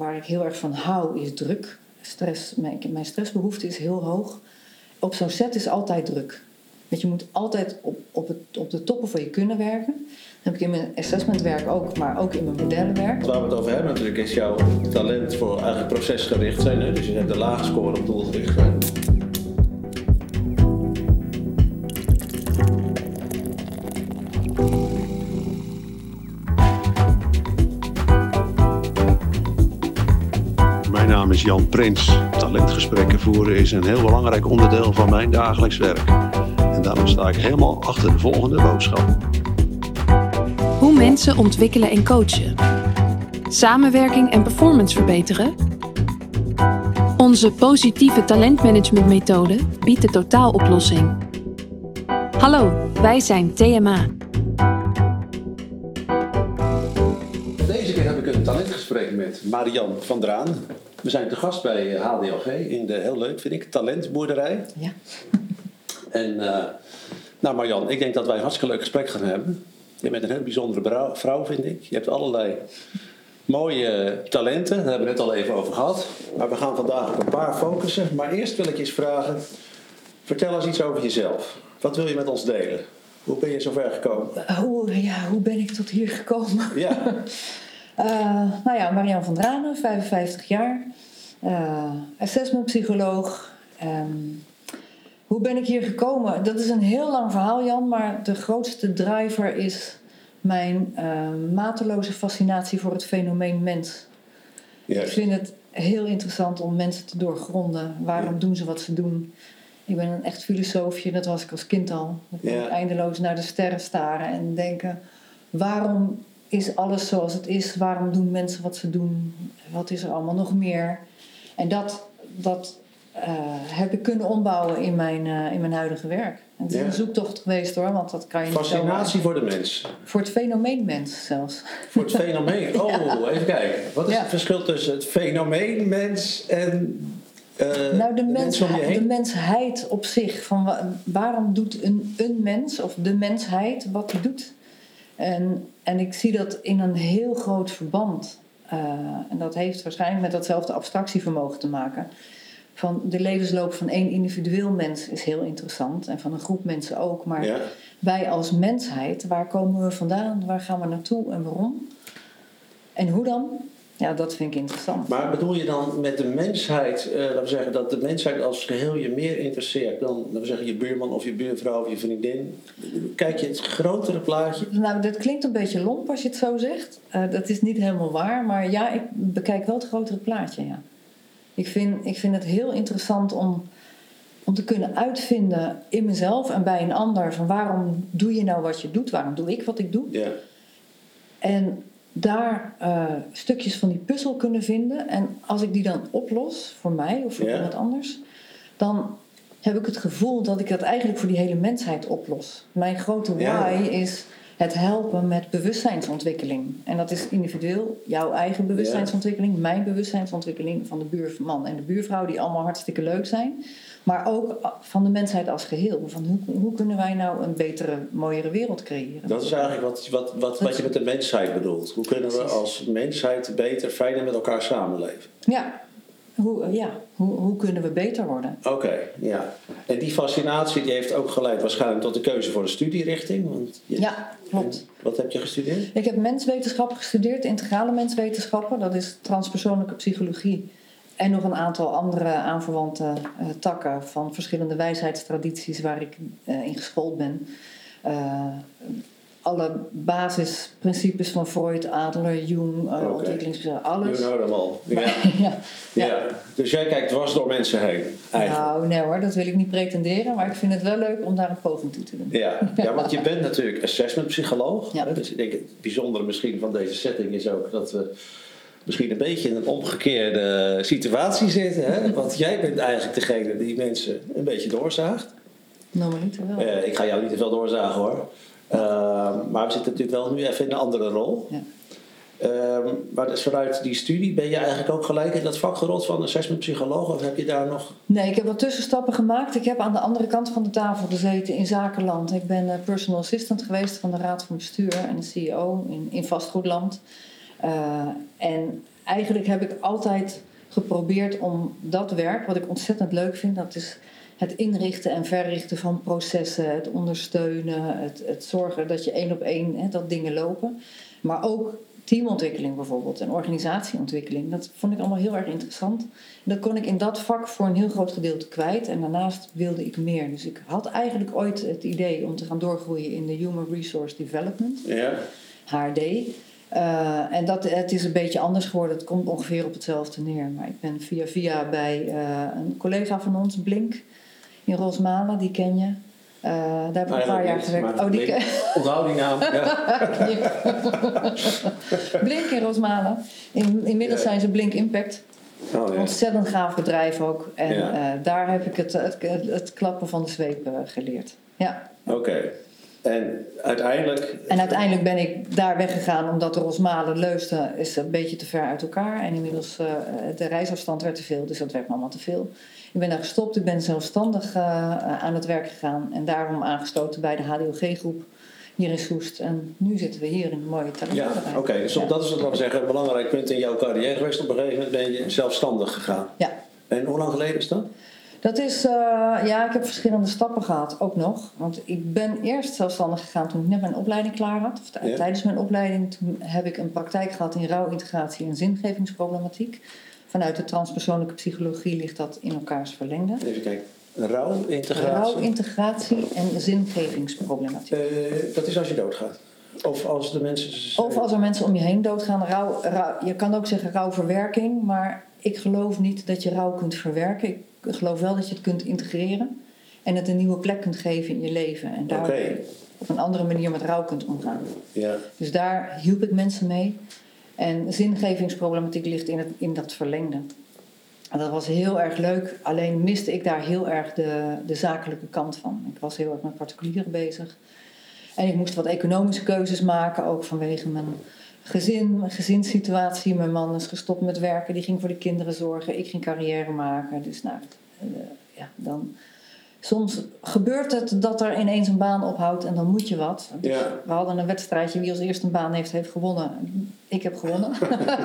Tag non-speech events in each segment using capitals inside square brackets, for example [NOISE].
waar ik heel erg van hou is druk. Stress, mijn, mijn stressbehoefte is heel hoog. Op zo'n set is altijd druk. Want je moet altijd op, op, het, op de toppen van je kunnen werken. Dat heb ik in mijn assessmentwerk ook, maar ook in mijn modellenwerk. Waar we het over hebben natuurlijk is jouw talent voor eigenlijk procesgericht zijn. Hè? Dus je hebt de lage score op doelgericht zijn. Is Jan Prins. Talentgesprekken voeren is een heel belangrijk onderdeel van mijn dagelijks werk. En daarom sta ik helemaal achter de volgende boodschap. Hoe mensen ontwikkelen en coachen. Samenwerking en performance verbeteren. Onze positieve talentmanagementmethode biedt de totaaloplossing. Hallo, wij zijn TMA. Deze keer heb ik een talentgesprek met Marian van Draan. We zijn te gast bij eh, HDLG in de, heel leuk vind ik, talentboerderij. Ja. [LAUGHS] En uh, nou Marian, ik denk dat wij een hartstikke leuk gesprek gaan hebben. Je bent een heel bijzondere vrouw, vind ik. Je hebt allerlei mooie talenten, daar hebben we het net al even over gehad. Maar we gaan vandaag op een paar focussen. Maar eerst wil ik je eens vragen, vertel eens iets over jezelf. Wat wil je met ons delen? Hoe ben je zover gekomen? Hoe, ja, hoe ben ik tot hier gekomen? Ja, Eh, [LAUGHS] nou ja, Marian van Dranen, 55 jaar. eh assessmentpsycholoog. Ehm, hoe ben ik hier gekomen? Dat is een heel lang verhaal, Jan. Maar de grootste driver is mijn eh, mateloze fascinatie voor het fenomeen mens. Ik vind het heel interessant om mensen te doorgronden. Waarom Ja. doen ze wat ze doen? Ik ben een echt filosoofje, dat was ik als kind al. Ik Ja. eindeloos naar de sterren staren en denken: waarom is alles zoals het is? Waarom doen mensen wat ze doen? Wat is er allemaal nog meer? En dat, dat eh, heb ik kunnen ombouwen in mijn, eh, in mijn huidige werk. En het is Ja. een zoektocht geweest hoor, want dat kan je niet Fascinatie voor de mens. Voor het fenomeen mens zelfs. [LAUGHS] Voor het fenomeen. Oh, even kijken. Wat is Ja. het verschil tussen het fenomeen mens en eh, Nou, de, de mens, de heen? mensheid op zich. Van wa- waarom doet een, een mens of de mensheid wat hij doet? En, en ik zie dat in een heel groot verband. Eh, en dat heeft waarschijnlijk met datzelfde abstractievermogen te maken. Van de levensloop van één individueel mens is heel interessant. En van een groep mensen ook. Maar Ja. wij als mensheid, waar komen we vandaan? Waar gaan we naartoe en waarom? En hoe dan? Ja, dat vind ik interessant. Maar bedoel je dan met de mensheid, eh, laten we zeggen, dat de mensheid als geheel je meer interesseert dan, laten we zeggen, je buurman of je buurvrouw of je vriendin? Kijk je het grotere plaatje? Nou, dat klinkt een beetje lomp als je het zo zegt. Eh, dat is niet helemaal waar, maar ja, ik bekijk wel het grotere plaatje. Ja. Ik, vind, ik vind het heel interessant om, om te kunnen uitvinden in mezelf en bij een ander van waarom doe je nou wat je doet, waarom doe ik wat ik doe. Ja. En daar eh, stukjes van die puzzel kunnen vinden. En als ik die dan oplos voor mij of voor Ja. iemand anders, dan heb ik het gevoel dat ik dat eigenlijk voor die hele mensheid oplos. Mijn grote why Ja. is het helpen met bewustzijnsontwikkeling. En dat is individueel jouw eigen bewustzijnsontwikkeling, mijn bewustzijnsontwikkeling van de buurman en de buurvrouw, die allemaal hartstikke leuk zijn. Maar ook van de mensheid als geheel. Van hoe, hoe kunnen wij nou een betere, mooiere wereld creëren? Dat is eigenlijk wat, wat, wat, wat je met de mensheid bedoelt. Hoe kunnen we als mensheid beter, fijner met elkaar samenleven? Ja, hoe, ja. Hoe, hoe kunnen we beter worden? Oké, ja. En die fascinatie die heeft ook geleid waarschijnlijk tot de keuze voor een studierichting. Want je- Ja, klopt. Wat heb je gestudeerd? Ik heb menswetenschappen gestudeerd, integrale menswetenschappen. Dat is transpersoonlijke psychologie. En nog een aantal andere aanverwante eh, takken van verschillende wijsheidstradities waar ik eh, in geschoold ben. Eh, alle basisprincipes van Freud, Adler, Jung, Oké. ontwikkelingspsychologie, You alles. know them all. [LAUGHS] Ja. ja. Ja. Dus jij kijkt dwars door mensen heen, eigenlijk. Nou, nee hoor, dat wil ik niet pretenderen, maar ik vind het wel leuk om daar een poging toe te doen. Ja. ja, want je bent natuurlijk assessmentpsycholoog. Ja. Dus ik denk het bijzondere misschien van deze setting is ook dat we misschien een beetje in een omgekeerde situatie zitten. Hè? Want jij bent eigenlijk degene die mensen een beetje doorzaagt. Normaliter wel. Eh, ik ga jou niet te veel doorzagen hoor. Ehm, maar we zitten natuurlijk wel nu even in een andere rol. Ja. Ehm, maar dus vanuit die studie ben je eigenlijk ook gelijk in dat vak gerold van assessmentpsycholoog? Of heb je daar nog... Nee, ik heb wat tussenstappen gemaakt. Ik heb aan de andere kant van de tafel gezeten in zakenland. Ik ben eh, personal assistant geweest van de raad van bestuur en de CEO in, in vastgoedland. Eh, en eigenlijk heb ik altijd geprobeerd om dat werk, wat ik ontzettend leuk vind, dat is het inrichten en verrichten van processen, het ondersteunen, het, het zorgen dat je één op één hè, dat dingen lopen. Maar ook teamontwikkeling bijvoorbeeld en organisatieontwikkeling. Dat vond ik allemaal heel erg interessant. Dat kon ik in dat vak voor een heel groot gedeelte kwijt. En daarnaast wilde ik meer. Dus ik had eigenlijk ooit het idee om te gaan doorgroeien in de Human Resource Development, Ja. HRD. Eh, en dat, het is een beetje anders geworden. Het komt ongeveer op hetzelfde neer. Maar ik ben via via bij eh, een collega van ons, Blink, in Rosmalen, die ken je. Eh, daar heb ik een paar jaar gewerkt. Oh, die Onthoud die naam. Ja. [LAUGHS] Blink in Rosmalen. In, inmiddels Ja. zijn ze Blink Impact. Oh, ja. Ontzettend gaaf bedrijf ook. En Ja. daar heb ik het, het, het klappen van de zweep geleerd. Ja. Oké. En uiteindelijk... En uiteindelijk ben ik daar weggegaan omdat de Rosmalen Leusden is een beetje te ver uit elkaar. En inmiddels uh, de reisafstand werd te veel, dus dat werd me allemaal te veel. Ik ben daar gestopt, ik ben zelfstandig uh, aan het werk gegaan. En daarom aangestoten bij de HDOG-groep hier in Soest. En nu zitten we hier in een mooie talentenbedrijf. Ja, oké. Okay. Dus ja. dat is het, laten we zeggen, een belangrijk punt in jouw carrière geweest. Op een gegeven moment ben je zelfstandig gegaan. Ja. En hoe lang geleden is dat? Dat is, uh, ja, ik heb verschillende stappen gehad, ook nog. Want ik ben eerst zelfstandig gegaan toen ik net mijn opleiding klaar had. Of ja. Tijdens mijn opleiding toen heb ik een praktijk gehad in rouwintegratie en zingevingsproblematiek. Vanuit de transpersoonlijke psychologie ligt dat in elkaars verlengde. Even kijken. Rouwintegratie? Rouwintegratie en zingevingsproblematiek. Uh, dat is als je doodgaat? Of als de mensen... Of als er mensen om je heen doodgaan. Rouw, rouw, je kan ook zeggen rouwverwerking, maar ik geloof niet dat je rouw kunt verwerken. Ik geloof wel dat je het kunt integreren en het een nieuwe plek kunt geven in je leven. En daar okay. op een andere manier met rouw kunt omgaan. Ja. Dus daar hielp ik mensen mee. En zingevingsproblematiek ligt in, het, in dat verlengde. En dat was heel erg leuk, alleen miste ik daar heel erg de, de zakelijke kant van. Ik was heel erg met particulieren bezig. En ik moest wat economische keuzes maken, ook vanwege mijn gezin, mijn gezinssituatie. Mijn man is gestopt met werken, die ging voor de kinderen zorgen. Ik ging carrière maken. Dus nou, uh, ja, dan... Soms gebeurt het dat er ineens een baan ophoudt en dan moet je wat. Dus ja. We hadden een wedstrijdje, wie als eerste een baan heeft, heeft gewonnen. Ik heb gewonnen.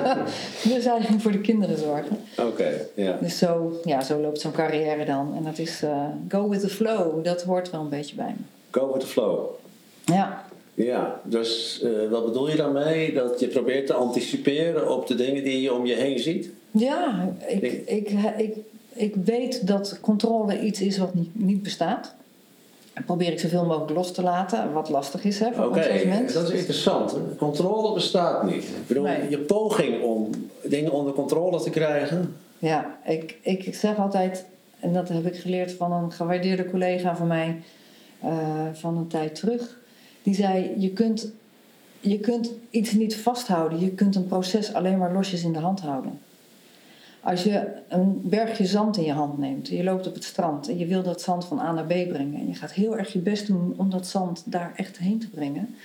[LAUGHS] dus hij ging voor de kinderen zorgen. Oké, okay, ja. Dus zo, ja, zo loopt zo'n carrière dan. En dat is uh, go with the flow, dat hoort wel een beetje bij me. Go with the flow. Ja. Ja, dus uh, wat bedoel je daarmee? Dat je probeert te anticiperen op de dingen die je om je heen ziet? Ja, ik, ik, ik, ik, ik weet dat controle iets is wat niet, niet bestaat. En probeer ik zoveel mogelijk los te laten, wat lastig is hè, voor Oké, ons als mens. dat is interessant. Hè? Controle bestaat niet. Ik bedoel, Nee. je poging om dingen onder controle te krijgen. Ja, ik, ik, ik zeg altijd, en dat heb ik geleerd van een gewaardeerde collega van mij uh, van een tijd terug. Die zei, je kunt, je kunt iets niet vasthouden. Je kunt een proces alleen maar losjes in de hand houden. Als je een bergje zand in je hand neemt, je loopt op het strand en je wil dat zand van A naar B brengen en je gaat heel erg je best doen om dat zand daar echt heen te brengen.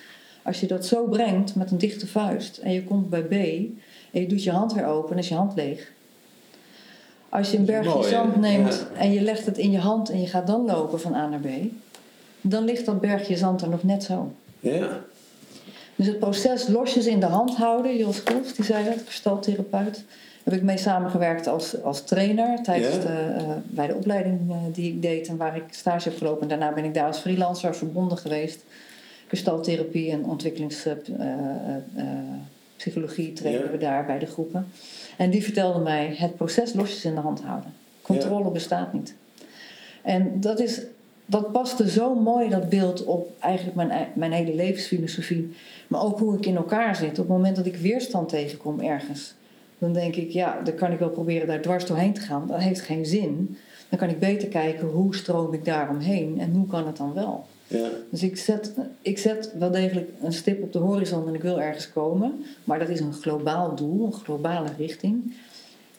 Als je dat zo brengt met een dichte vuist en je komt bij B en je doet je hand weer open, dan is je hand leeg. Als je een bergje Mooi, zand neemt Ja. en je legt het in je hand en je gaat dan lopen van A naar B, dan ligt dat bergje zand er nog net zo. Ja. Dus het proces losjes in de hand houden, Jos Kolf, die zei dat, gestaltherapeut. Daar heb ik mee samengewerkt als, als trainer tijdens Ja. de, uh, bij de opleiding uh, die ik deed en waar ik stage heb gelopen. En daarna ben ik daar als freelancer verbonden geweest. Gestaltherapie en ontwikkelingspsychologie trainen Ja. we daar bij de groepen. En die vertelde mij het proces losjes in de hand houden. Controle bestaat niet. En dat is dat paste zo mooi, dat beeld, op eigenlijk mijn, mijn hele levensfilosofie. Maar ook hoe ik in elkaar zit. Op het moment dat ik weerstand tegenkom ergens, dan denk ik, ja, dan kan ik wel proberen daar dwars doorheen te gaan. Dat heeft geen zin. Dan kan ik beter kijken hoe stroom ik daaromheen en hoe kan het dan wel. Ja. Dus ik zet, ik zet wel degelijk een stip op de horizon en ik wil ergens komen. Maar dat is een globaal doel, een globale richting.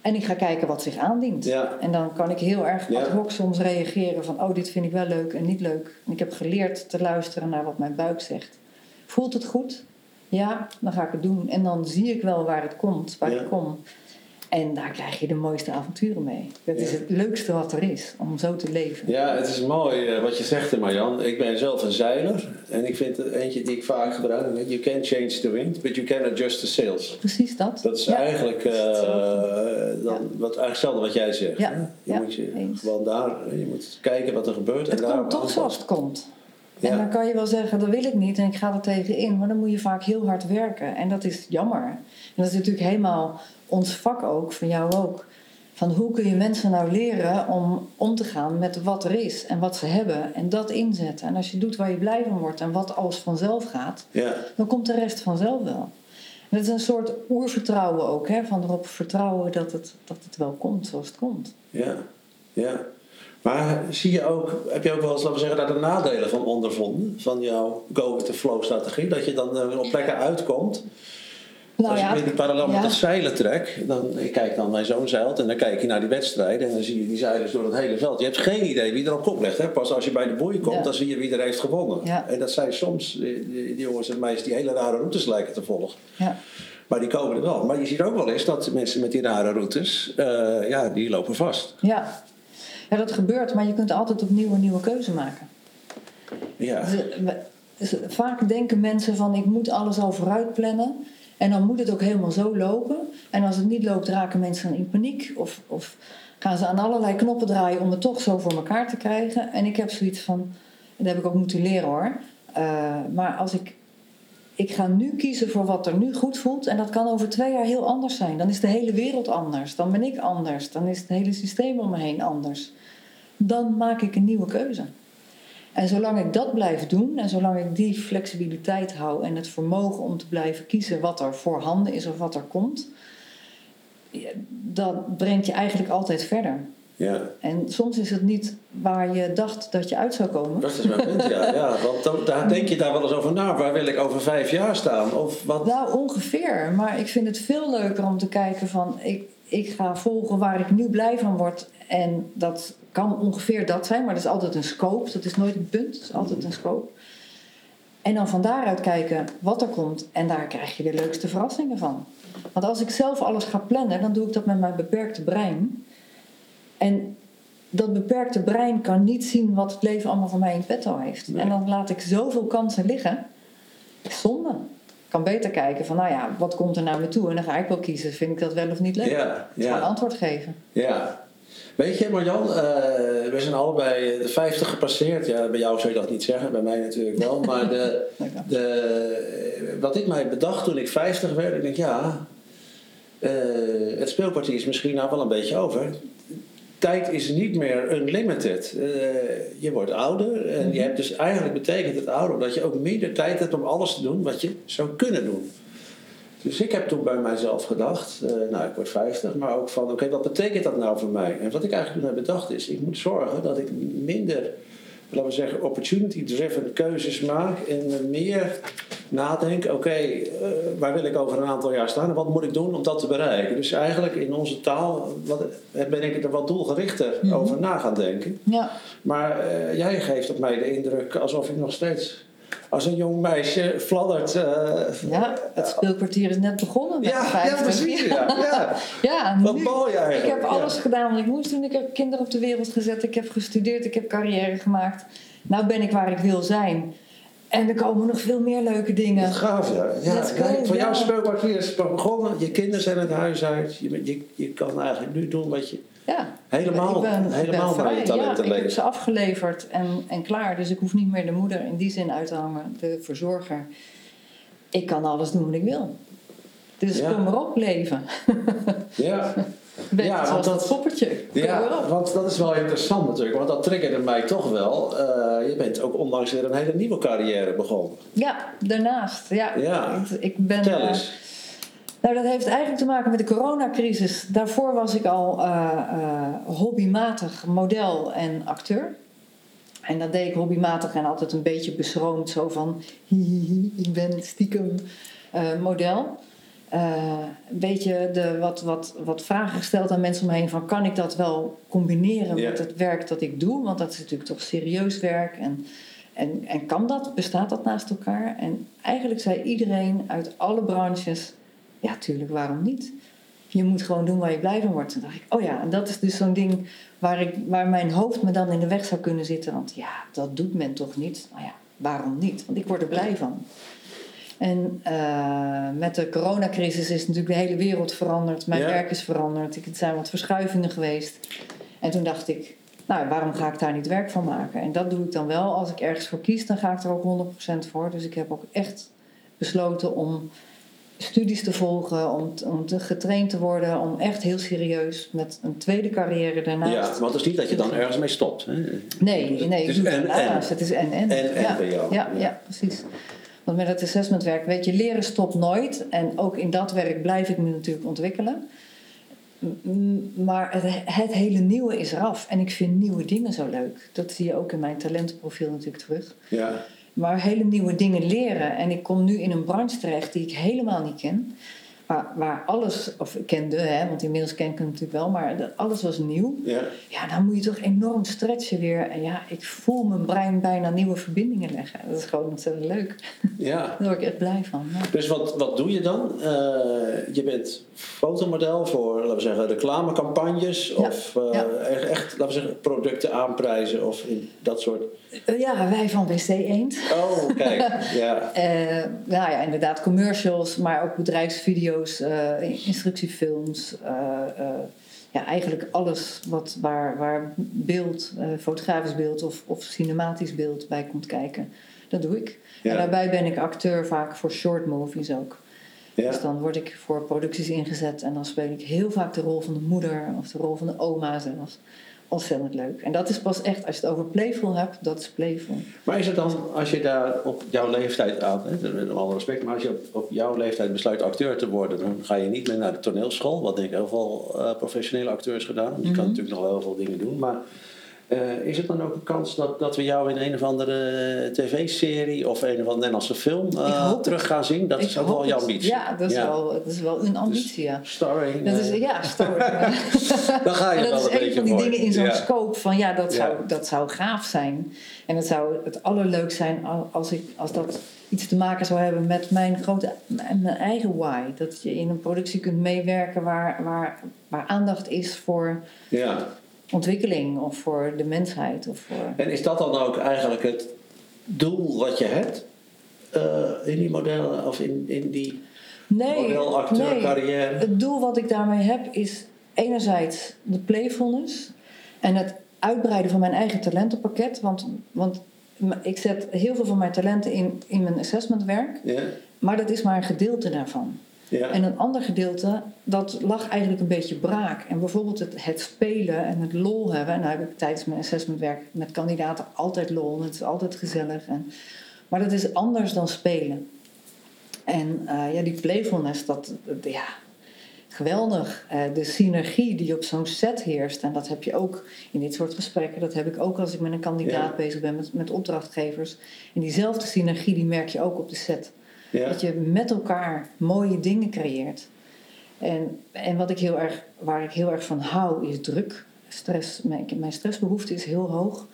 En ik ga kijken wat zich aandient. Ja. En dan kan ik heel erg ad hoc soms reageren van... oh, dit vind ik wel leuk en niet leuk. En ik heb geleerd te luisteren naar wat mijn buik zegt. Voelt het goed? Ja, dan ga ik het doen. En dan zie ik wel waar het komt, waar Ja. ik kom. En daar krijg je de mooiste avonturen mee. Dat is het leukste wat er is, om zo te leven. Ja, het is mooi eh, wat je zegt, Marjan. Ik ben zelf een zeiler. En ik vind het eentje die ik vaak gebruik. You can change the wind, but you can adjust the sails. Precies dat. Dat is Ja. eigenlijk eh, Hetzelfde. dan, wat, eigenlijk hetzelfde wat jij zegt. Ja? Je ja, moet je eens. gewoon daar, je moet kijken wat er gebeurt. Het en daar komt toch zoals het komt. En Ja. dan kan je wel zeggen, dat wil ik niet en ik ga er tegen in. Maar dan moet je vaak heel hard werken. En dat is jammer. En dat is natuurlijk helemaal ons vak ook, van jou ook. Van hoe kun je mensen nou leren om om te gaan met wat er is en wat ze hebben. En dat inzetten. En als je doet waar je blij van wordt en wat alles vanzelf gaat, Ja, dan komt de rest vanzelf wel. En dat is een soort oervertrouwen ook. Hè? Van erop vertrouwen dat het, dat het wel komt zoals het komt. ja, ja. Maar zie je ook, heb je ook wel eens, laten we zeggen, daar de nadelen van ondervonden? Van jouw go-with-the-flow strategie? Dat je dan eh, op plekken uitkomt. Nou Als ja, ik weer die parallel met het zeilen trek, dan ik kijk dan mijn zoon zeilt en dan kijk je naar die wedstrijden en dan zie je die zeilers door het hele veld. Je hebt geen idee wie er op kop legt. Hè? Pas als je bij de boei komt, Ja. dan zie je wie er heeft gewonnen. Ja. En dat zijn soms die, die, jongens en meisjes die hele rare routes lijken te volgen. Ja. Maar die komen er wel. Maar je ziet ook wel eens dat mensen met die rare routes, eh, ja, die lopen vast. Ja. ja, dat gebeurt, maar je kunt altijd opnieuw een nieuwe keuze maken. Ja, vaak denken mensen van ik moet alles al vooruit plannen en dan moet het ook helemaal zo lopen. En als het niet loopt raken mensen in paniek of, of gaan ze aan allerlei knoppen draaien om het toch zo voor elkaar te krijgen. En ik heb zoiets van, dat heb ik ook moeten leren hoor. Eh, maar als ik, ik ga nu kiezen voor wat er nu goed voelt en dat kan over twee jaar heel anders zijn. Dan is de hele wereld anders, dan ben ik anders, dan is het hele systeem om me heen anders. Dan maak ik een nieuwe keuze. En zolang ik dat blijf doen en zolang ik die flexibiliteit hou en het vermogen om te blijven kiezen wat er voorhanden is of wat er komt, dat brengt je eigenlijk altijd verder. ja. En soms is het niet waar je dacht dat je uit zou komen. Dat is mijn punt, ja. [LAUGHS] ja want dan, daar denk je daar wel eens over na. Waar wil ik over vijf jaar staan? Of wat? Nou, ongeveer. Maar ik vind het veel leuker om te kijken van... Ik, ik ga volgen waar ik nu blij van word. En dat kan ongeveer dat zijn. Maar dat is altijd een scope. Dat is nooit een punt. Dat is altijd een scope. En dan van daaruit kijken wat er komt. En daar krijg je de leukste verrassingen van. Want als ik zelf alles ga plannen... dan doe ik dat met mijn beperkte brein. En dat beperkte brein kan niet zien wat het leven allemaal voor mij in petto heeft. Nee. En dan laat ik zoveel kansen liggen. Zonde. Ik kan beter kijken van, nou ja, wat komt er naar me toe? En dan ga ik wel kiezen, vind ik dat wel of niet leuk? Ja, Dus ja. antwoord geven. Ja. Weet je, Marjan, eh we zijn allebei de 50 gepasseerd. Ja, bij jou zou je dat niet zeggen, bij mij natuurlijk wel. Maar de, [LAUGHS] de, wat ik mij bedacht toen ik 50 werd, ik denk ja, eh, het speelpartier is misschien nou wel een beetje over. Tijd is niet meer unlimited. Eh, je wordt ouder en je hebt dus eigenlijk betekent het ouder dat je ook minder tijd hebt om alles te doen wat je zou kunnen doen. Dus ik heb toen bij mijzelf gedacht, eh, nou ik word 50, maar ook van oké, wat betekent dat nou voor mij? En wat ik eigenlijk toen heb bedacht is, ik moet zorgen dat ik minder, laten we zeggen, opportunity-driven keuzes maak en meer nadenk, oké, eh, waar wil ik over een aantal jaar staan en wat moet ik doen om dat te bereiken? Dus eigenlijk in onze taal wat, ben ik er wat doelgerichter over na gaan denken. Ja, Maar eh, jij geeft op mij de indruk alsof ik nog steeds als een jong meisje fladdert. eh, ja het speelkwartier is net begonnen met ja, de ja, 50. precies. Ja, ja. [LAUGHS] Ja, Wat nu- mooi eigenlijk. Ik heb ja. alles gedaan wat ik moest doen. Ik heb kinderen op de wereld gezet. Ik heb gestudeerd. Ik heb carrière gemaakt. Nou ben ik waar ik wil zijn. En er komen nog veel meer leuke dingen. Wat gaaf, ja. ja. Let's go, nee, voor jouw speelkwartier is het begonnen. Je kinderen zijn het huis uit. Je, je, je kan eigenlijk nu doen wat je... Ja. Helemaal, ik ben, helemaal ben vrij. ja, Ik heb ze afgeleverd en, en klaar. Dus ik hoef niet meer de moeder in die zin uit te hangen. De verzorger. Ik kan alles doen wat ik wil. Dus Ja. kom maar op, leven. Ja. [LAUGHS] Weet Ja, want dat, dat- poppetje. Ja, want dat is wel interessant natuurlijk. Want dat triggerde mij toch wel. Eh, je bent ook onlangs weer een hele nieuwe carrière begonnen. Ja, daarnaast. Ja. Ja. Ik, ik ben, Vertel eh, eens. Nou, dat heeft eigenlijk te maken met de coronacrisis. Daarvoor was ik al eh, eh, hobbymatig model en acteur. En dat deed ik hobbymatig en altijd een beetje beschroomd. Zo van, hihihi, ik ben stiekem eh, model. Een beetje de, wat, wat, wat vragen gesteld aan mensen omheen van... kan ik dat wel combineren met het werk dat ik doe? Want dat is natuurlijk toch serieus werk. En, en, en kan dat? Bestaat dat naast elkaar? En eigenlijk zei iedereen uit alle branches... ja, tuurlijk, waarom niet? je moet gewoon doen waar je blij van wordt. Toen dacht ik, oh ja, en dat is dus zo'n ding waar, ik, waar mijn hoofd me dan in de weg zou kunnen zitten. Want ja, dat doet men toch niet? Nou ja, waarom niet? Want ik word er blij van. En eh, met de coronacrisis is natuurlijk de hele wereld veranderd. Mijn Ja. werk is veranderd. Ik- Er zijn wat verschuivingen geweest. En toen dacht ik, nou, waarom ga ik daar niet werk van maken? En dat doe ik dan wel. Als ik ergens voor kies, dan ga ik er ook 100% voor. Dus ik heb ook echt besloten om studies te volgen, om, om te getraind te worden, om echt heel serieus met een tweede carrière daarnaast. Ja, want het is niet dat je dan ergens mee stopt. Hè? Nee, nee, Het ik is en, en. Het is en en. En, ja. bij jou. Ja, ja, precies. Want met het assessmentwerk, weet je, leren stopt nooit. En ook in dat werk blijf ik me natuurlijk ontwikkelen. Maar het, het hele nieuwe is eraf. En ik vind nieuwe dingen zo leuk. Dat zie je ook in mijn talentenprofiel natuurlijk terug. Ja. Maar hele nieuwe dingen leren. En ik kom nu in een branche terecht die ik helemaal niet ken. Waar, waar alles, of ik kende, hè, want inmiddels ken ik hem natuurlijk wel, maar dat- alles was nieuw. Ja. Ja, dan moet je toch enorm stretchen weer. En ja, ik voel mijn brein bijna nieuwe verbindingen leggen. Dat is gewoon ontzettend leuk. ja. [LAUGHS] Daar word ik echt blij van. Ja. Dus wat, wat doe je dan? Eh, je bent fotomodel voor, laten we zeggen, reclamecampagnes Ja, of eh, ja. echt, echt, laten we zeggen, producten aanprijzen of in dat soort. Eh, ja, wij van WC Eend. Oh, kijk, [LAUGHS] ja. Nou ja, inderdaad, commercials, maar ook bedrijfsvideo's, eh, instructiefilms. eh, eh, ja, eigenlijk alles wat, waar, waar beeld, fotografisch beeld of, of cinematisch beeld bij komt kijken. Dat doe ik. Ja. En daarbij ben ik acteur vaak voor short movies ook. ja. Dus dan word ik voor producties ingezet en dan speel ik heel vaak de rol van de moeder of de rol van de oma zelfs. Ontzettend leuk. En dat is pas echt, als je het over playful hebt, dat is playful. Maar is het dan, als je daar op jouw leeftijd aan, hè, met alle respect, maar als je op, op jouw leeftijd besluit acteur te worden, dan ga je niet meer naar de toneelschool, wat denk ik heel veel eh, professionele acteurs gedaan. Je Mhm. kan natuurlijk nog wel heel veel dingen doen, maar eh, is het dan ook een kans dat, dat we jou in een of andere tv-serie of een of andere Nederlandse film eh, terug gaan zien? Dat Ik is ook wel jouw ambitie. Ja, dat is, Wel, dat is wel een ambitie, ja. Starring. Dat is, eh, ja, story. [LAUGHS] dan ga je En dat wel is een beetje van die dingen in zo'n Ja. scope van ja, dat zou, Ja. dat zou gaaf zijn. En het zou het allerleukst zijn al- als, ik, als dat iets te maken zou hebben met mijn, grote, mijn eigen why. Dat je in een productie kunt meewerken waar, waar, waar aandacht is voor Ja. Ontwikkeling of voor de mensheid. Of voor... En is dat dan ook eigenlijk het doel wat je hebt eh, in die modellen of in, in die Nee, modelacteurcarrière? Het doel wat ik daarmee heb is enerzijds de playfulness en het uitbreiden van mijn eigen talentenpakket. Want, want ik zet heel veel van mijn talenten in, in mijn assessmentwerk, Ja, maar dat is maar een gedeelte daarvan. Ja, En een ander gedeelte, dat lag eigenlijk een beetje braak. En bijvoorbeeld het, het spelen en het lol hebben. En nou heb ik tijdens mijn assessmentwerk met kandidaten altijd lol. En het is altijd gezellig. En, maar dat is anders dan spelen. En eh, ja, die playfulness, dat, dat- ja, geweldig. Eh, de synergie die op zo'n set heerst. En dat heb je ook in dit soort gesprekken. Dat heb ik ook als ik met een kandidaat Ja. bezig ben, met, met opdrachtgevers. En diezelfde synergie, die merk je ook op de set. Ja. Dat je met elkaar mooie dingen creëert. En, en wat ik heel erg, waar ik heel erg van hou, is druk. Stress, mijn, mijn stressbehoefte is heel hoog.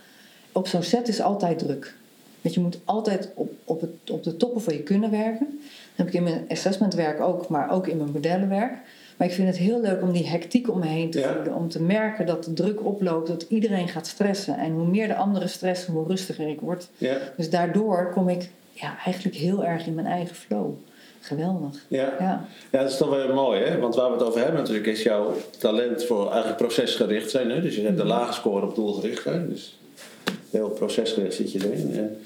Op zo'n set is altijd druk. Want je moet altijd op, op, het, op de toppen van je kunnen werken. Dat heb ik in mijn assessmentwerk ook, maar ook in mijn modellenwerk. Maar ik vind het heel leuk om die hectiek om me heen te Ja. voelen. Om te merken dat de druk oploopt, dat iedereen gaat stressen. En hoe meer de anderen stressen, hoe rustiger ik word. ja, Dus daardoor kom ik ja, eigenlijk heel erg in mijn eigen flow. Geweldig. ja. Ja, Ja, dat is toch wel mooi, hè? Want waar we het over hebben natuurlijk is jouw talent voor eigenlijk procesgericht zijn. Hè? Dus je hebt een lage score op doelgerichtheid. Dus heel procesgericht zit je erin. En,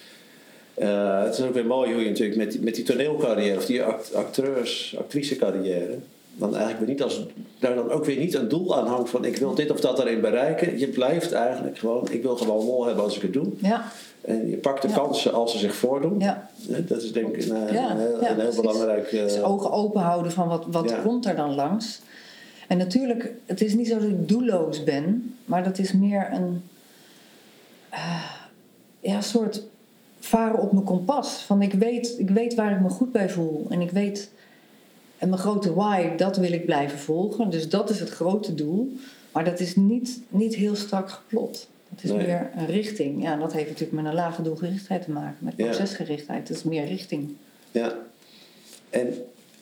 eh, het is ook weer mooi hoe je natuurlijk met die, met die toneelcarrière of die act- acteurs, actricecarrière, dan eigenlijk weer niet als, daar dan ook weer niet een doel aan hangt van ik wil dit of dat erin bereiken. Je blijft eigenlijk gewoon, ik wil gewoon lol hebben als ik het doe. ja, En je pakt de Ja. kansen als ze zich voordoen. ja. Dat is denk ik een, eh, Ja, heel, ja, een heel belangrijk... eh, Dus ogen open houden van wat, wat komt er dan langs. En natuurlijk, het is niet zo dat ik doelloos ben, maar dat is meer een eh, ja, soort varen op mijn kompas. Van ik weet, ik weet waar ik me goed bij voel. En ik weet, en mijn grote why, dat wil ik blijven volgen. Dus dat is het grote doel. Maar dat is niet, niet heel strak geplot. Het is Nee. meer een richting. Ja, dat heeft natuurlijk met een lage doelgerichtheid te maken. Met procesgerichtheid. Het is meer richting. Ja. En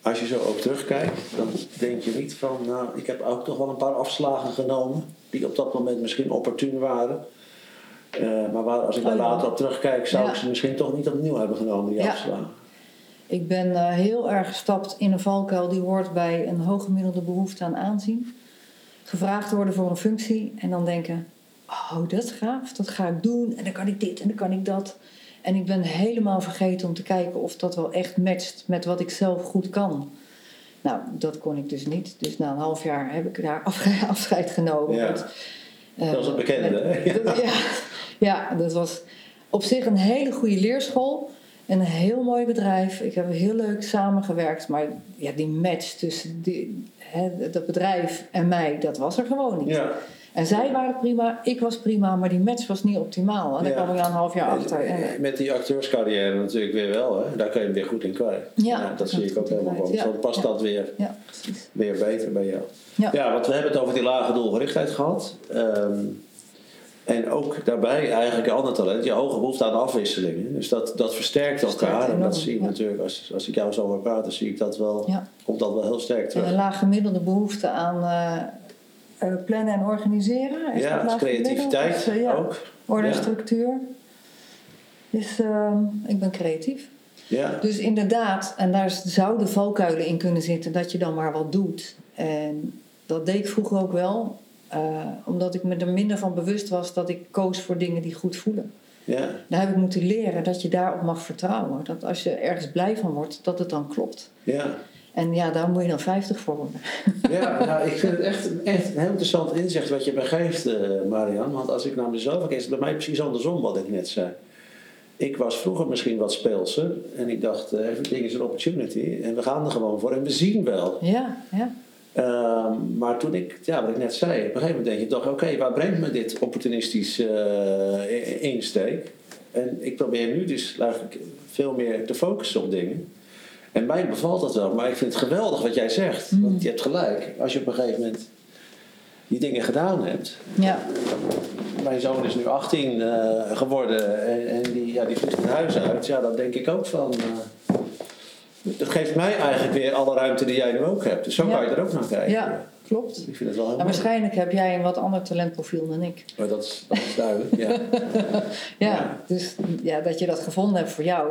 als je zo ook terugkijkt, dan denk je niet van, nou, ik heb ook toch wel een paar afslagen genomen, die op dat moment misschien opportun waren. Eh, maar waar, als ik daar Oh later op terugkijk, zou Ja. ik ze misschien toch niet opnieuw hebben genomen, die Ja. afslagen. Ik ben eh, heel erg gestapt in een valkuil die hoort bij een hooggemiddelde behoefte aan aanzien. Gevraagd worden voor een functie en dan denken: Oh, dat is gaaf, dat ga ik doen. En dan kan ik dit en dan kan ik dat. En ik ben helemaal vergeten om te kijken of dat wel echt matcht met wat ik zelf goed kan. Nou, dat kon ik dus niet. Dus na een half jaar heb ik daar [LAUGHS] afscheid genomen. Ja. Want, eh, Dat was een bekende, hè? [LAUGHS] ja, ja, dat was op zich een hele goede leerschool. Een heel mooi bedrijf. Ik heb heel leuk samengewerkt. Maar ja, die match tussen die, hè, dat bedrijf en mij, dat was er gewoon niet. Ja. En zij waren prima, ik was prima, maar die match was niet optimaal. En daar Ja. kwam ik na een half jaar achter. En, Eh, Met die acteurscarrière natuurlijk weer wel, hè? daar kun je hem weer goed in kwijt. Ja, dat zie ik ook helemaal. Ja, Zo past dat weer, weer beter bij jou. Ja. Ja, want we hebben het over die lage doelgerichtheid gehad. Ehm, en ook daarbij eigenlijk een ander talent, je hoge behoefte aan afwisselingen. Dus dat, dat versterkt elkaar. En dat zie ik ja. natuurlijk, als, als ik jou zo hoor praten, zie ik dat wel, Ja. komt dat wel heel sterk En terug. een laag gemiddelde behoefte aan eh, eh, plannen en organiseren. Is Ja, dat creativiteit eh, ja, ook. Orde en structuur. Dus ik ben creatief. Ja, Dus inderdaad, en daar zouden valkuilen in kunnen zitten dat je dan maar wat doet. En dat deed ik vroeger ook wel, eh, omdat ik me er minder van bewust was dat ik koos voor dingen die goed voelen. ja, Daar heb ik moeten leren dat je daarop mag vertrouwen. Dat als je ergens blij van wordt, dat het dan klopt. ja. En ja, daar moet je dan 50 voor worden. Ja, nou, ik vind het echt, echt een heel interessant inzicht wat je begeeft, eh Marian. Want als ik naar mezelf kijk, is het bij mij precies andersom wat ik net zei. Ik was vroeger misschien wat speelser en ik dacht, eh, everything is an opportunity. En we gaan er gewoon voor en we zien wel. Ja, ja. Ehm, maar toen ik, ja, wat ik net zei, op een gegeven moment denk je toch, oké, waar brengt me dit opportunistisch eh, insteek? En ik probeer nu dus eigenlijk veel meer te focussen op dingen. En mij bevalt dat wel, maar ik vind het geweldig wat jij zegt. Want je hebt gelijk, als je op een gegeven moment die dingen gedaan hebt. ja. Mijn zoon is nu 18 eh, geworden en, en die, ja, die vliegt het huis uit. Ja, dan denk ik ook van. eh, dat geeft mij eigenlijk weer alle ruimte die jij nu ook hebt. Dus zo Ja. kan je er ook naar kijken. ja klopt. Ik vind het wel heel mooi. waarschijnlijk heb jij een wat ander talentprofiel dan ik. Maar dat is, dat is duidelijk, ja. [LAUGHS] Ja, Ja. dus ja, dat je dat gevonden hebt voor jou,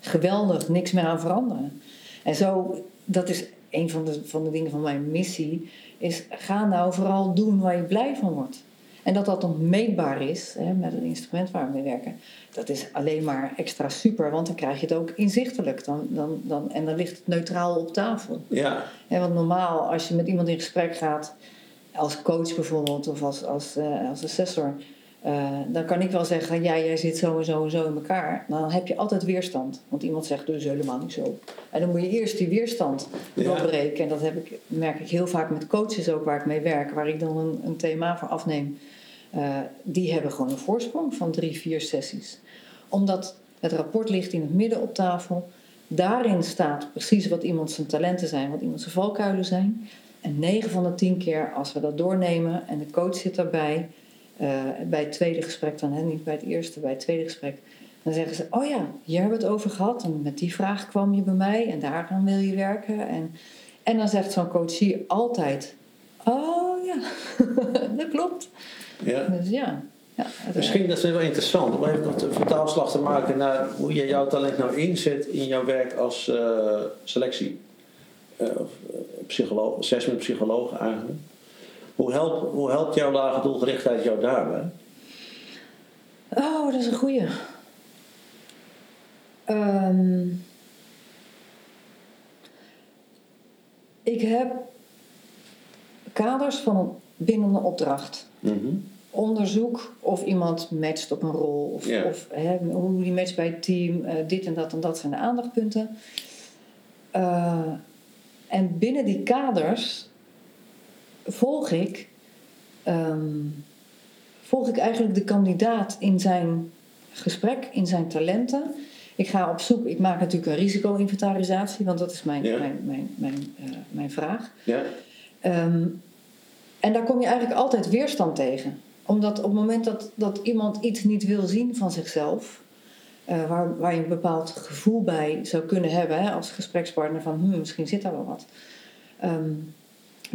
geweldig, niks meer aan veranderen. En zo, dat is een van de, van de dingen van mijn missie, is ga nou vooral doen waar je blij van wordt. En dat dat dan meetbaar is, hè, met het instrument waar we mee werken, dat is alleen maar extra super, want dan krijg je het ook inzichtelijk. Dan, dan, dan, en dan ligt het neutraal op tafel. Ja, En want normaal, als je met iemand in gesprek gaat, als coach bijvoorbeeld of als, als, eh, als assessor, eh, dan kan ik wel zeggen: ja, jij zit zo en zo en zo in elkaar. Dan heb je altijd weerstand. Want iemand zegt dus helemaal niet zo. En dan moet je eerst die weerstand Ja. doorbreken. En dat heb ik, merk ik heel vaak met coaches ook waar ik mee werk, waar ik dan een, een thema voor afneem. Eh, die hebben gewoon een voorsprong van drie, vier sessies. Omdat het rapport ligt in het midden op tafel. Daarin staat precies wat iemand zijn talenten zijn, wat iemand zijn valkuilen zijn. En 9 van de 10 keer, als we dat doornemen en de coach zit daarbij, bij het tweede gesprek dan, hè, niet bij het eerste, bij het tweede gesprek, dan zeggen ze: Oh ja, hier hebben we het over gehad. En met die vraag kwam je bij mij en daaraan wil je werken. En, en dan zegt zo'n coachie altijd: Oh ja, [LAUGHS] dat klopt. ja. Dus ja. ja het- Misschien dat is wel interessant om even nog de vertaalslag te maken naar hoe je jouw talent nou inzet in jouw werk als eh, selectie. Eh, of, eh, psycholoog, assessment psycholoog eigenlijk. Hoe helpt, hoe helpt jouw lage doelgerichtheid jou daarbij? Oh, dat is een goeie. Ehm, ik heb kaders van een, binnen een opdracht. Mhm. Onderzoek of iemand matcht op een rol. Of, of hoe die matcht bij het team. eh, dit en dat en dat zijn de aandachtspunten. Eh, en binnen die kaders volg ik, ehm, volg ik eigenlijk de kandidaat in zijn gesprek, in zijn talenten. Ik ga op zoek, ik maak natuurlijk een risico-inventarisatie, want dat is mijn, Ja. mijn, mijn, mijn, eh, mijn vraag. Ja? Ehm, en daar kom je eigenlijk altijd weerstand tegen. Omdat op het moment dat, dat iemand iets niet wil zien van zichzelf, eh, waar, waar je een bepaald gevoel bij zou kunnen hebben hè, als gesprekspartner van hm, misschien zit daar wel wat. Ehm,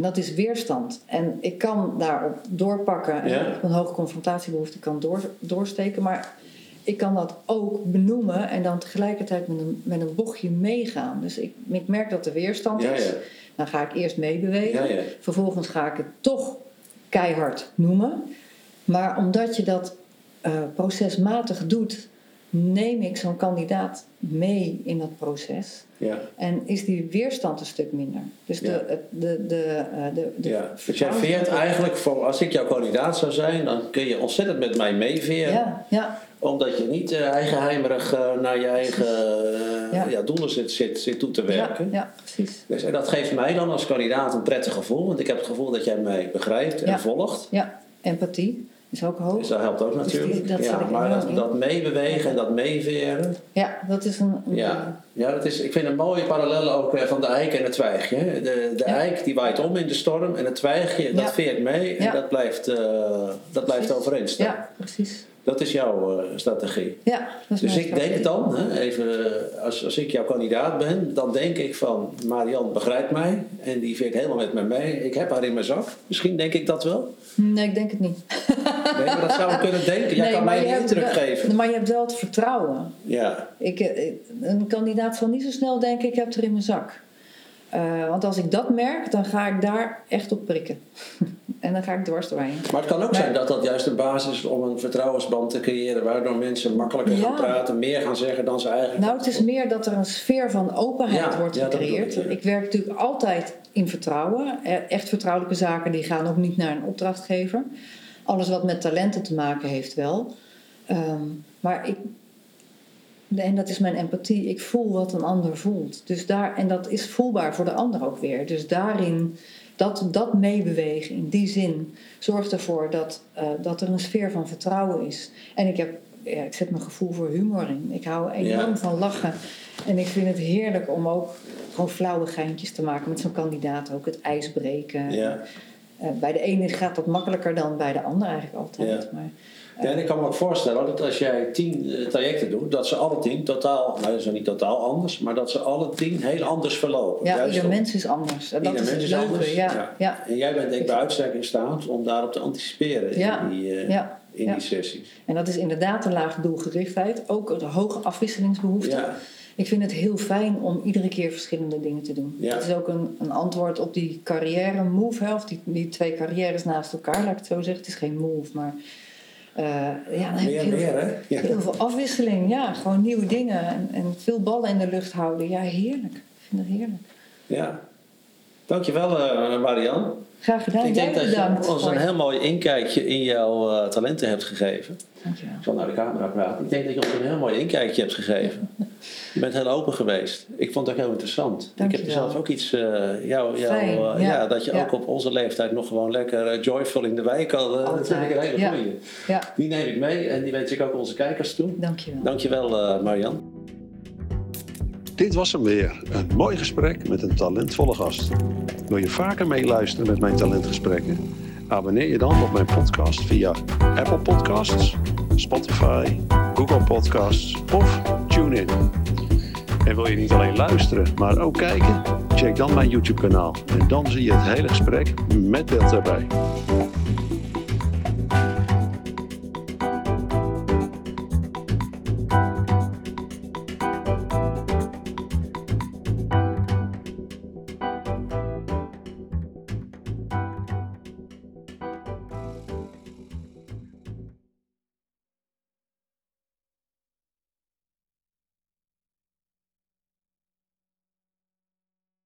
dat is weerstand. En ik kan daarop doorpakken en Ja. een hoge confrontatiebehoefte kan door, doorsteken, maar ik kan dat ook benoemen en dan tegelijkertijd met een, met een bochtje meegaan. Dus ik, ik merk dat er weerstand Ja, is. ja. Dan ga ik eerst meebewegen. Ja. Vervolgens ga ik het toch keihard noemen. Maar omdat je dat eh, procesmatig doet, neem ik zo'n kandidaat mee in dat proces. Ja. En is die weerstand een stuk minder. Dus de, Ja. de, de, eh, de, de Ja, dus jij veert eigenlijk, voor, als ik jouw kandidaat zou zijn, dan kun je ontzettend met mij meeveren. Ja, ja, Omdat je niet eh, eigenheimerig eh, naar je eigen Ja. doelen zit, zit, zit toe te werken. ja, precies. Dus, en dat geeft mij dan als kandidaat een prettig gevoel, want ik heb het gevoel dat jij mij begrijpt en volgt. Ja, empathie is ook hoog. Dus dat helpt ook Dus die- natuurlijk. dat ja, maar dat, dat meebewegen en dat meeveren. Ja, dat is een... een- Ja, ja dat is, ik vind een mooie parallel ook eh, van de eik en het twijgje. De, de Ja. eik die waait om in de storm en het twijgje dat Ja. veert mee en Ja. dat blijft, eh, dat blijft overeind staan. Ja, precies. Dat is jouw eh, strategie. Ja, dat is Dus ik denk dan, hè, even, als, als ik jouw kandidaat ben, dan denk ik van Marian begrijpt mij en die veert helemaal met me mee. Ik heb haar in mijn zak. Misschien denk ik dat wel. Nee, ik denk het niet. Nee, maar dat zou ik kunnen denken. Jij Nee, kan mij een indruk geven. Maar je hebt wel het vertrouwen. Ja, Ik, een kandidaat zal niet zo snel denken, ik heb het er in mijn zak. Eh, want als ik dat merk, dan ga ik daar echt op prikken. [LAUGHS] en dan ga ik dwars doorheen. maar het kan ook zijn dat dat juist een basis is om een vertrouwensband te creëren, waardoor mensen makkelijker gaan praten, meer gaan zeggen dan ze eigenlijk. Nou, het is meer dat er een sfeer van openheid Ja, wordt ja, gecreëerd. ik, werk natuurlijk altijd in vertrouwen. Eh, Echt vertrouwelijke zaken die gaan ook niet naar een opdrachtgever. Alles wat met talenten te maken heeft wel. Ehm, maar ik, en dat is mijn empathie. Ik voel wat een ander voelt. Dus daar, en dat is voelbaar voor de ander ook weer. Dus daarin, dat, dat meebewegen in die zin, zorgt ervoor dat, eh, dat er een sfeer van vertrouwen is. En ik, heb, ja, ik zet mijn gevoel voor humor in. Ik hou enorm Ja. van lachen. En ik vind het heerlijk om ook gewoon flauwe geintjes te maken met zo'n kandidaat. Ook het ijs breken. Ja. Eh, bij de ene gaat dat makkelijker dan bij de ander eigenlijk altijd. Maar, Ja, en ik kan me ook voorstellen dat als jij tien eh, trajecten doet, dat ze alle tien totaal, nou dat is niet totaal anders, maar dat ze alle tien heel anders verlopen. ja, Juist ieder mens is anders. En dat ieder is mens is leuke. anders. Ja, ja. En jij bent denk ik bij uitstek in staat om daarop te anticiperen in, die, eh, in die sessies. En dat is inderdaad een lage doelgerichtheid. Ook een hoge afwisselingsbehoefte. Ik vind het heel fijn om iedere keer verschillende dingen te doen. Het is ook een, een antwoord op die carrière move, hè, of die, die twee carrières naast elkaar, laat ik het zo zeggen. Het is geen move, maar eh, ja, dan heb je heel, meer, veel, hè? Ja. heel veel afwisseling. Ja, gewoon nieuwe dingen en, en veel ballen in de lucht houden. Ja, heerlijk. Ik vind het heerlijk. ja. Dankjewel, eh Marian. Graag gedaan. ik denk Jij dat bedankt. je ons een heel mooi inkijkje in jouw eh, talenten hebt gegeven. Dankjewel. Ik zal naar de camera praten. Ik denk dat je ons een heel mooi inkijkje hebt gegeven. [LAUGHS] Je bent heel open geweest. Ik vond ook heel interessant. Ik heb Dankjewel. zelf ook iets, eh jou, jou, Fijn, eh, ja. ja. dat je Ja. ook op onze leeftijd nog gewoon lekker joyful in de wijk eh, dat vind ik een hele Ja. goeie. Ja, Die neem ik mee en die wens ik ook onze kijkers toe. dankjewel. Dankjewel Marian. Dit was hem weer. Een mooi gesprek met een talentvolle gast. Wil je vaker meeluisteren met mijn talentgesprekken? Abonneer je dan op mijn podcast via Apple Podcasts, Spotify, Google Podcasts of TuneIn. En wil je niet alleen luisteren, maar ook kijken? Check dan mijn YouTube kanaal en dan zie je het hele gesprek met beeld erbij.